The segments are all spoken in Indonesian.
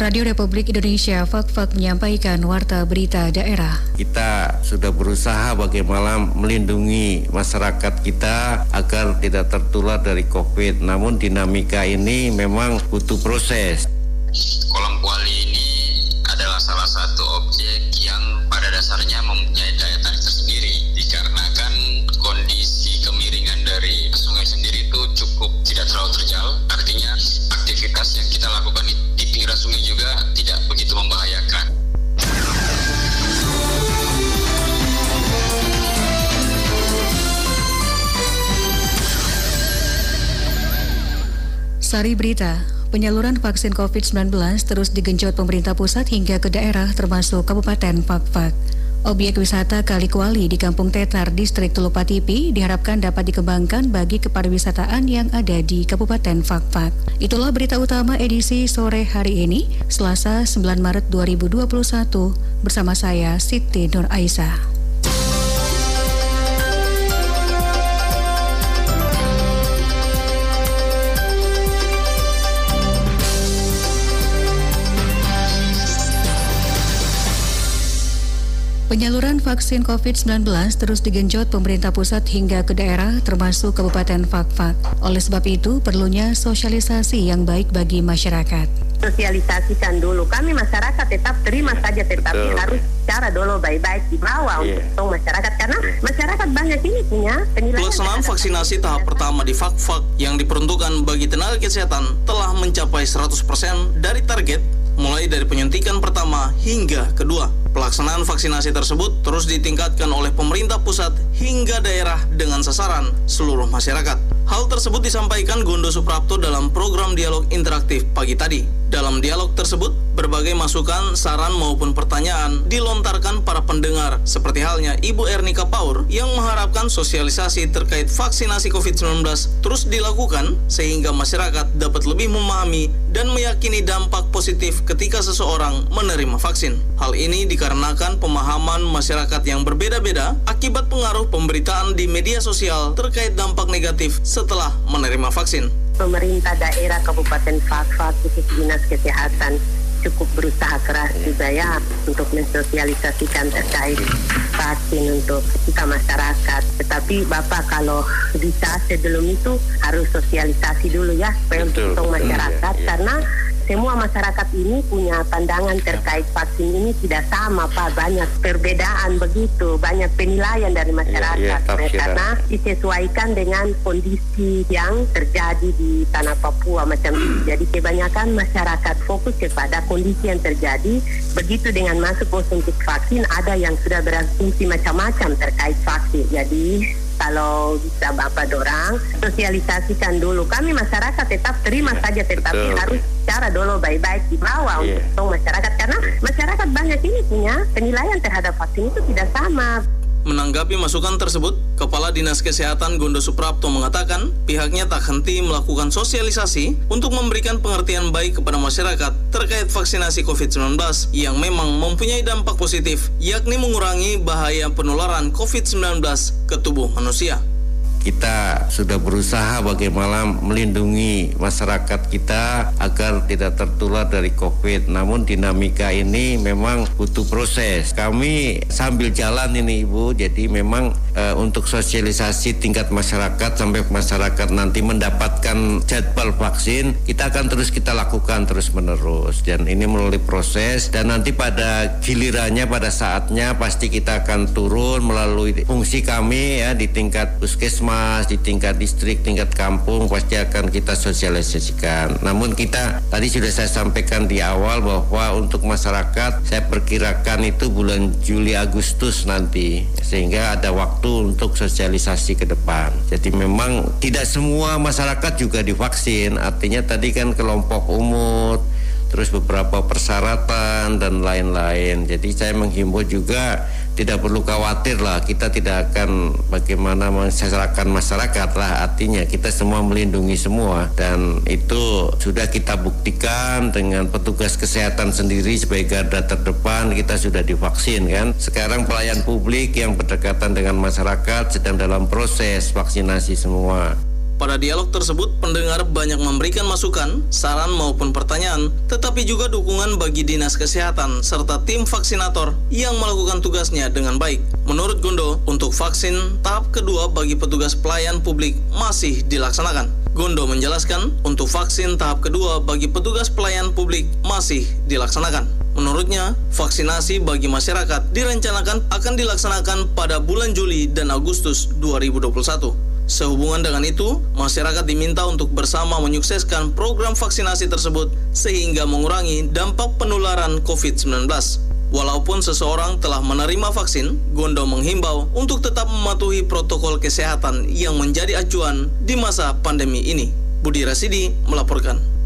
Radio Republik Indonesia Fak-Fak menyampaikan warta berita daerah. Kita sudah berusaha bagaimana melindungi masyarakat kita agar tidak tertular dari COVID. Namun dinamika ini memang butuh proses. Kolam kuali Sari Berita, penyaluran vaksin COVID-19 terus digenjot pemerintah pusat hingga ke daerah termasuk Kabupaten Fakfak. Objek wisata Kali Kuali di Kampung Tetar, Distrik Tulupatipi diharapkan dapat dikembangkan bagi kepariwisataan yang ada di Kabupaten Fakfak. Itulah berita utama edisi sore hari ini, Selasa 9 Maret 2021, bersama saya Siti Nur Aisyah. Penyaluran vaksin COVID-19 terus digenjot pemerintah pusat hingga ke daerah termasuk Kabupaten Fakfak. Oleh sebab itu, perlunya sosialisasi yang baik bagi masyarakat. Sosialisasikan dulu. Kami masyarakat tetap terima saja, tetapi Betul. harus cara dulu baik-baik di bawah Iya. untuk masyarakat. Karena masyarakat banyak ini punya penilaian. Pelaksanaan vaksinasi tahap pertama di Fakfak yang diperuntukkan bagi tenaga kesehatan telah mencapai 100% dari target mulai dari penyuntikan pertama hingga kedua. Pelaksanaan vaksinasi tersebut terus ditingkatkan oleh pemerintah pusat hingga daerah dengan sasaran seluruh masyarakat. Hal tersebut disampaikan Gondo Suprapto dalam program dialog interaktif pagi tadi. Dalam dialog tersebut, berbagai masukan, saran maupun pertanyaan dilontarkan para pendengar seperti halnya Ibu Ernika Paur yang mengharapkan sosialisasi terkait vaksinasi COVID-19 terus dilakukan sehingga masyarakat dapat lebih memahami dan meyakini dampak positif ketika seseorang menerima vaksin. Hal ini dikarenakan pemahaman masyarakat yang berbeda-beda akibat pengaruh pemberitaan di media sosial terkait dampak negatif setelah menerima vaksin. pemerintah daerah Kabupaten Fakfak khusus Dinas Kesehatan cukup berusaha keras juga ya untuk mensosialisasikan terkait vaksin untuk kita masyarakat. Tetapi Bapak kalau bisa sebelum itu harus sosialisasi dulu ya supaya untuk masyarakat ya, ya. karena semua masyarakat ini punya pandangan terkait vaksin ini tidak sama Pak banyak perbedaan begitu banyak penilaian dari masyarakat iya, Nah, tafsiran. karena disesuaikan dengan kondisi yang terjadi di tanah Papua macam itu. Jadi kebanyakan masyarakat fokus kepada kondisi yang terjadi. Begitu dengan masuk konsumsi vaksin, ada yang sudah berasumsi macam-macam terkait vaksin. Jadi kalau bisa Bapak dorang, sosialisasikan dulu. Kami masyarakat tetap terima saja, tetapi Betul. harus cara dulu baik-baik di bawah Iya. untuk masyarakat. Karena masyarakat banyak ini punya penilaian terhadap vaksin itu tidak sama. Menanggapi masukan tersebut, Kepala Dinas Kesehatan Gondo Suprapto mengatakan pihaknya tak henti melakukan sosialisasi untuk memberikan pengertian baik kepada masyarakat terkait vaksinasi COVID-19 yang memang mempunyai dampak positif, yakni mengurangi bahaya penularan COVID-19 ke tubuh manusia. Kita sudah berusaha bagaimana melindungi masyarakat kita agar tidak tertular dari COVID. Namun dinamika ini memang butuh proses. Kami sambil jalan ini Ibu, jadi memang eh, untuk sosialisasi tingkat masyarakat sampai masyarakat nanti mendapatkan jadwal vaksin, kita akan terus kita lakukan terus menerus. Dan ini melalui proses dan nanti pada gilirannya pada saatnya pasti kita akan turun melalui fungsi kami ya di tingkat puskesmas, di tingkat distrik, tingkat kampung pasti akan kita sosialisasikan. Namun kita tadi sudah saya sampaikan di awal bahwa untuk masyarakat saya perkirakan itu bulan Juli Agustus nanti sehingga ada waktu untuk sosialisasi ke depan. Jadi memang tidak semua masyarakat juga divaksin. Artinya tadi kan kelompok umur terus beberapa persyaratan dan lain-lain. Jadi saya menghimbau juga tidak perlu khawatir lah kita tidak akan bagaimana mensejahterakan masyarakat lah artinya kita semua melindungi semua. Dan itu sudah kita buktikan dengan petugas kesehatan sendiri sebagai garda terdepan kita sudah divaksin kan? Sekarang pelayan publik yang berdekatan dengan masyarakat sedang dalam proses vaksinasi semua Pada dialog tersebut, pendengar banyak memberikan masukan, saran maupun pertanyaan, tetapi juga dukungan bagi Dinas Kesehatan serta tim vaksinator yang melakukan tugasnya dengan baik. Menurut Gondo, untuk vaksin tahap kedua bagi petugas pelayan publik masih dilaksanakan. Gondo menjelaskan, untuk vaksin tahap kedua bagi petugas pelayan publik masih dilaksanakan. Menurutnya, vaksinasi bagi masyarakat direncanakan akan dilaksanakan pada bulan Juli dan Agustus 2021. Sehubungan dengan itu, masyarakat diminta untuk bersama menyukseskan program vaksinasi tersebut sehingga mengurangi dampak penularan COVID-19. Walaupun seseorang telah menerima vaksin, Gondo menghimbau untuk tetap mematuhi protokol kesehatan yang menjadi acuan di masa pandemi ini. Budi Rasidi melaporkan.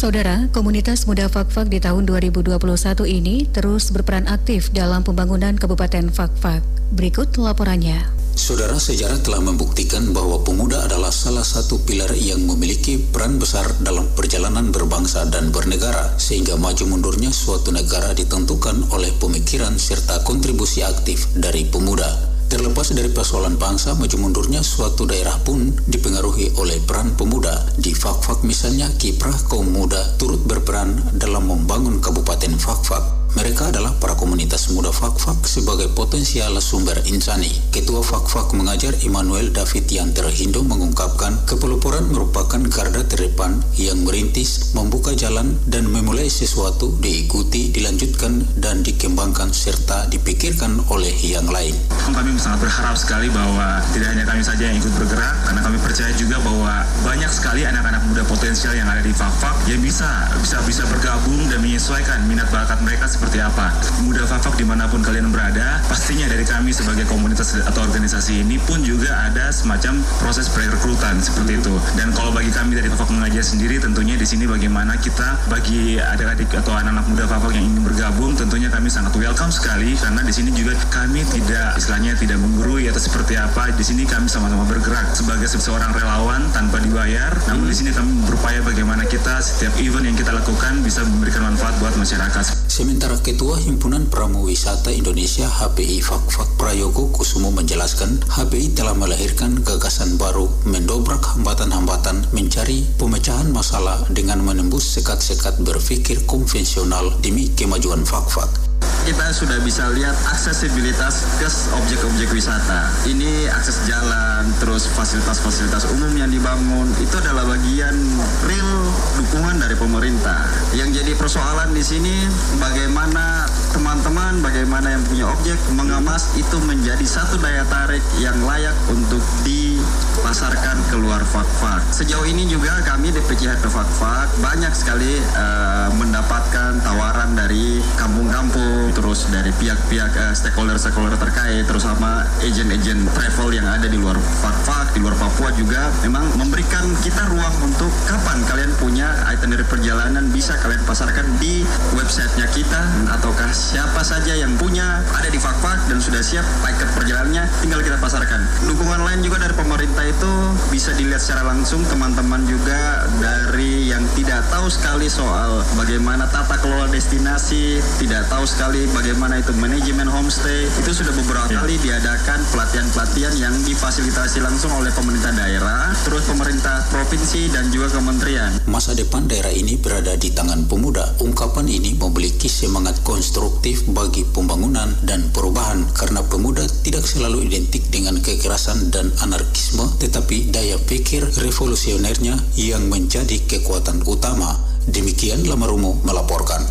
Saudara, komunitas muda Fakfak di tahun 2021 ini terus berperan aktif dalam pembangunan Kabupaten Fakfak. Berikut laporannya. Saudara sejarah telah membuktikan bahwa pemuda adalah salah satu pilar yang memiliki peran besar dalam perjalanan berbangsa dan bernegara, sehingga maju mundurnya suatu negara ditentukan oleh pemikiran serta kontribusi aktif dari pemuda. Terlepas dari persoalan bangsa, maju mundurnya suatu daerah pun dipengaruhi oleh peran pemuda. Di Fak-Fak misalnya, kiprah kaum muda turut berperan dalam membangun Kabupaten Fak-Fak. Mereka adalah para komunitas muda Fakfak sebagai potensial sumber insani. Ketua Fakfak mengajar Immanuel David yang terhindo mengungkapkan kepelupuran merupakan garda terdepan yang merintis, membuka jalan dan memulai sesuatu diikuti, dilanjutkan dan dikembangkan serta dipikirkan oleh yang lain. Kami sangat berharap sekali bahwa tidak hanya kami saja yang ikut bergerak karena kami percaya juga bahwa banyak sekali anak-anak muda potensial yang ada di Fakfak yang bisa bisa bisa bergabung dan menyesuaikan minat bakat mereka seperti apa. Muda Fafak di mana pun kalian berada, pastinya dari kami sebagai komunitas atau organisasi ini pun juga ada semacam proses perekrutan seperti itu. Dan kalau bagi kami dari Fafak mengajar sendiri, tentunya di sini bagaimana kita bagi adik-adik atau anak-anak muda Fafak yang ingin bergabung, tentunya kami sangat welcome sekali karena di sini juga kami tidak istilahnya tidak menggurui atau seperti apa. Di sini kami sama-sama bergerak sebagai seorang relawan tanpa dibayar. Namun di sini kami berupaya bagaimana kita setiap event yang kita lakukan bisa memberikan manfaat buat masyarakat. Sementara Ketua Himpunan Pramu Wisata Indonesia HPI Fakfak Prayogo Kusumo menjelaskan HPI telah melahirkan gagasan baru mendobrak hambatan-hambatan mencari pemecahan masalah dengan menembus sekat-sekat berpikir konvensional demi kemajuan Fakfak kita sudah bisa lihat aksesibilitas ke objek-objek wisata. Ini akses jalan, terus fasilitas-fasilitas umum yang dibangun itu adalah bagian real dukungan dari pemerintah. Yang jadi persoalan di sini bagaimana teman-teman, bagaimana yang punya objek mengemas itu menjadi satu daya tarik yang layak untuk dipasarkan keluar fak-fak. Sejauh ini juga kami di PCH Fak-Fak banyak sekali uh, mendapatkan tawaran dari kampung-kampung terus dari pihak-pihak uh, stakeholder-stakeholder terkait, terus sama agent-agent travel yang ada di luar Fak-Fak, di luar Papua juga memang memberikan kita ruang untuk kapan kalian punya itinerary perjalanan bisa kalian pasarkan di websitenya kita ataukah siapa saja yang punya ada di Fak-Fak dan sudah siap paket perjalanannya tinggal kita pasarkan. Dukungan lain juga dari pemerintah itu bisa dilihat secara langsung teman-teman juga dari yang tidak tahu sekali soal bagaimana tata kelola destinasi, tidak tahu sekali bagaimana itu manajemen homestay itu sudah beberapa ya. kali diadakan pelatihan-pelatihan yang difasilitasi langsung oleh pemerintah daerah, terus pemerintah provinsi dan juga kementerian. Masa depan daerah ini berada di tangan pemuda. Ungkapan ini memiliki semangat konstruktif bagi pembangunan dan perubahan karena pemuda tidak selalu identik dengan kekerasan dan anarkisme, tetapi daya pikir revolusionernya yang menjadi kekuatan utama. Demikian Lamarumo melaporkan.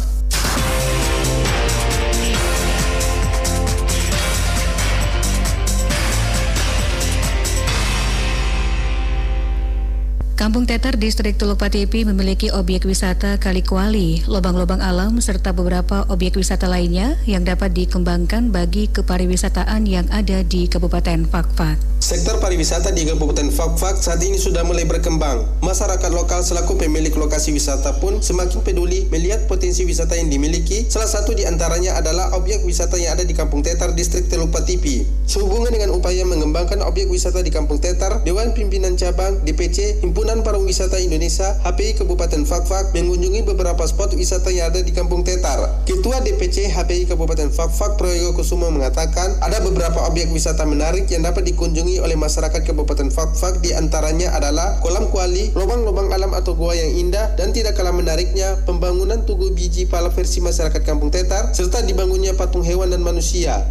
Kampung Tetar, Distrik Teluk Patipi memiliki objek wisata Kali Kuali, lubang-lubang alam, serta beberapa objek wisata lainnya yang dapat dikembangkan bagi kepariwisataan yang ada di Kabupaten Fakfak. Sektor pariwisata di Kabupaten Fakfak saat ini sudah mulai berkembang. Masyarakat lokal selaku pemilik lokasi wisata pun semakin peduli melihat potensi wisata yang dimiliki. Salah satu di antaranya adalah objek wisata yang ada di Kampung Tetar, Distrik Teluk Patipi. Sehubungan dengan upaya mengembangkan objek wisata di Kampung Tetar, Dewan Pimpinan Cabang DPC Himpunan Himpunan Pariwisata Indonesia HPI Kabupaten Fakfak mengunjungi beberapa spot wisata yang ada di Kampung Tetar. Ketua DPC HPI Kabupaten Fakfak Proyogo Kusumo mengatakan ada beberapa objek wisata menarik yang dapat dikunjungi oleh masyarakat Kabupaten Fakfak di antaranya adalah kolam kuali, lubang-lubang alam atau gua yang indah dan tidak kalah menariknya pembangunan tugu biji pala versi masyarakat Kampung Tetar serta dibangunnya patung hewan dan manusia.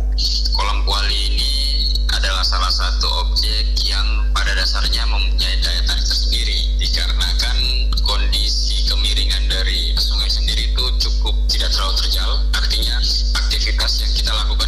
Kolam kuali ini adalah salah satu objek yang pada dasarnya mempunyai daya cukup tidak terlalu terjal. Artinya aktivitas yang kita lakukan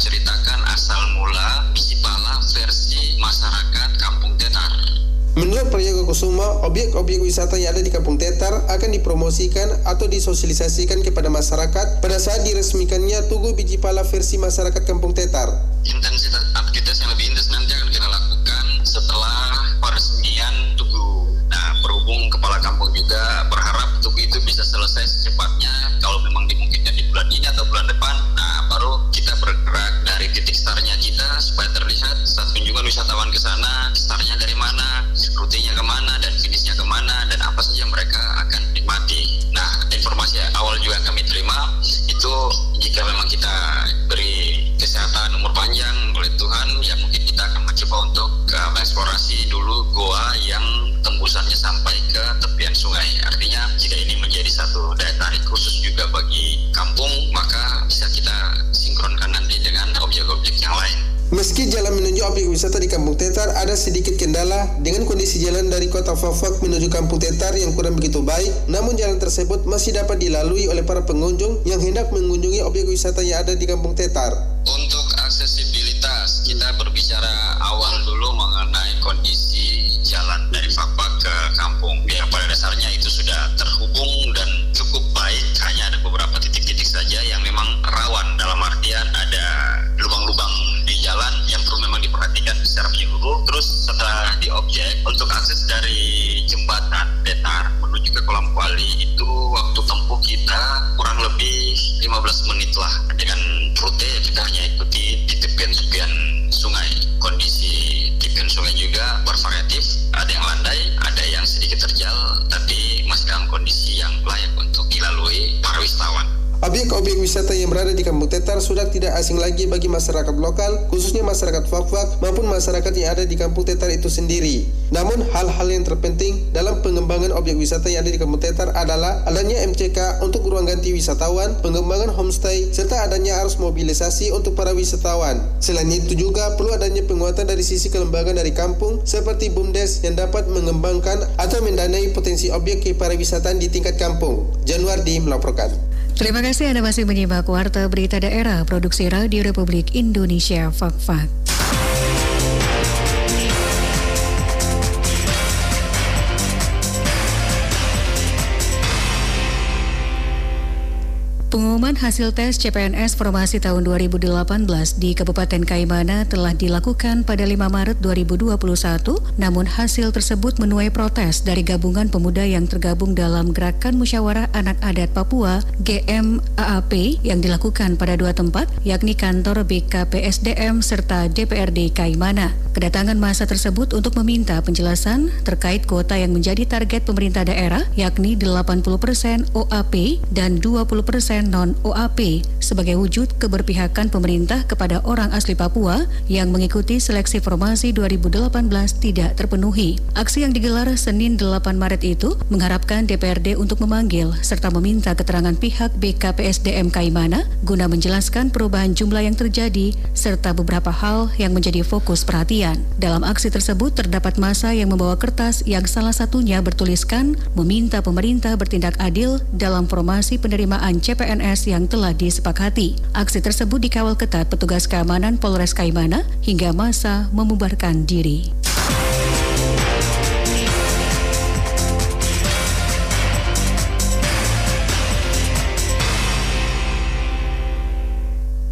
menceritakan asal mula biji pala versi masyarakat Kampung Tetar. Menurut Prayogo Kusuma, objek-objek wisata yang ada di Kampung Tetar akan dipromosikan atau disosialisasikan kepada masyarakat pada saat diresmikannya Tugu Biji Pala versi masyarakat Kampung Tetar. Intensitas wisatawan ke sana, wisata di Kampung Tetar ada sedikit kendala dengan kondisi jalan dari kota Fafak menuju Kampung Tetar yang kurang begitu baik, namun jalan tersebut masih dapat dilalui oleh para pengunjung yang hendak mengunjungi objek wisata yang ada di Kampung Tetar. Untuk aksesibilitas, kita berbicara awal dulu mengenai kondisi wisata yang berada di Kampung Tetar sudah tidak asing lagi bagi masyarakat lokal, khususnya masyarakat Fak-Fak maupun masyarakat yang ada di Kampung Tetar itu sendiri. Namun hal-hal yang terpenting dalam pengembangan objek wisata yang ada di Kampung Tetar adalah adanya MCK untuk ruang ganti wisatawan, pengembangan homestay, serta adanya arus mobilisasi untuk para wisatawan. Selain itu juga perlu adanya penguatan dari sisi kelembagaan dari kampung seperti BUMDes yang dapat mengembangkan atau mendanai potensi objek kepariwisataan di tingkat kampung. Januardi melaporkan. Terima kasih Anda masih menyimak Warta Berita Daerah Produksi Radio Republik Indonesia Fak-Fak. Pengumuman hasil tes CPNS Formasi tahun 2018 di Kabupaten Kaimana telah dilakukan pada 5 Maret 2021, namun hasil tersebut menuai protes dari gabungan pemuda yang tergabung dalam Gerakan Musyawarah Anak Adat Papua GMAAP yang dilakukan pada dua tempat, yakni kantor BKPSDM serta DPRD Kaimana. Kedatangan masa tersebut untuk meminta penjelasan terkait kuota yang menjadi target pemerintah daerah, yakni 80% OAP dan 20% non-OAP sebagai wujud keberpihakan pemerintah kepada orang asli Papua yang mengikuti seleksi formasi 2018 tidak terpenuhi. Aksi yang digelar Senin 8 Maret itu mengharapkan DPRD untuk memanggil serta meminta keterangan pihak BKPSDM Kaimana guna menjelaskan perubahan jumlah yang terjadi serta beberapa hal yang menjadi fokus perhatian. Dalam aksi tersebut terdapat masa yang membawa kertas yang salah satunya bertuliskan meminta pemerintah bertindak adil dalam formasi penerimaan CPNS yang yang telah disepakati. Aksi tersebut dikawal ketat petugas keamanan Polres Kaimana hingga masa membubarkan diri.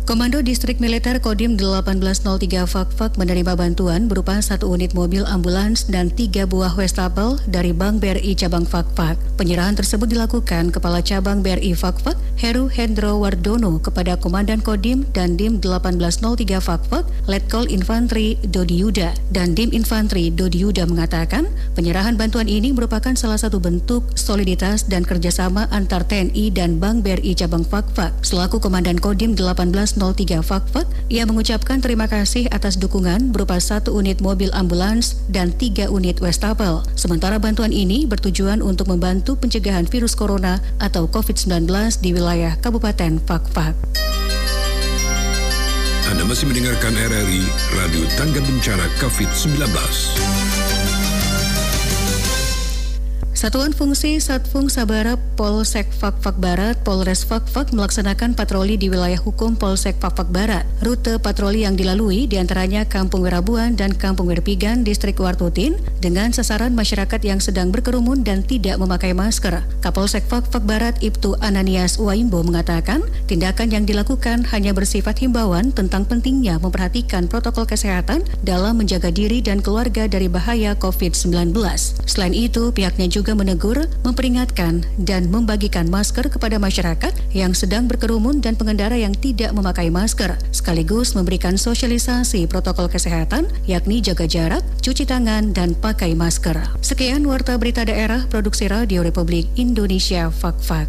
Komando Distrik Militer Kodim 1803 Fakfak menerima bantuan berupa satu unit mobil ambulans dan tiga buah wastafel dari Bank BRI Cabang Fakfak. Penyerahan tersebut dilakukan Kepala Cabang BRI Fakfak, Heru Hendro Wardono kepada Komandan Kodim dan Dim 1803 Fakfak, Letkol Infanteri Dodi Yuda dan Dim Infanteri Dodi Yuda mengatakan penyerahan bantuan ini merupakan salah satu bentuk soliditas dan kerjasama antar TNI dan Bank BRI Cabang Fakfak. Selaku Komandan Kodim 18 03 Fakfak, ia mengucapkan terima kasih atas dukungan berupa satu unit mobil ambulans dan tiga unit wastafel. Sementara bantuan ini bertujuan untuk membantu pencegahan virus corona atau COVID-19 di wilayah Kabupaten Fakfak. Anda masih mendengarkan RRI Radio Tangga Bencana COVID-19. Satuan Fungsi Satfung Sabara Polsek Fakfak Barat, Polres Fakfak melaksanakan patroli di wilayah hukum Polsek Fakfak Barat. Rute patroli yang dilalui di antaranya Kampung Werabuan dan Kampung Werpigan, Distrik Wartutin, dengan sasaran masyarakat yang sedang berkerumun dan tidak memakai masker. Kapolsek Fakfak Barat Ibtu Ananias Waimbo mengatakan, tindakan yang dilakukan hanya bersifat himbauan tentang pentingnya memperhatikan protokol kesehatan dalam menjaga diri dan keluarga dari bahaya COVID-19. Selain itu, pihaknya juga juga menegur, memperingatkan, dan membagikan masker kepada masyarakat yang sedang berkerumun dan pengendara yang tidak memakai masker, sekaligus memberikan sosialisasi protokol kesehatan, yakni jaga jarak, cuci tangan, dan pakai masker. Sekian Warta Berita Daerah Produksi Radio Republik Indonesia Fak-Fak.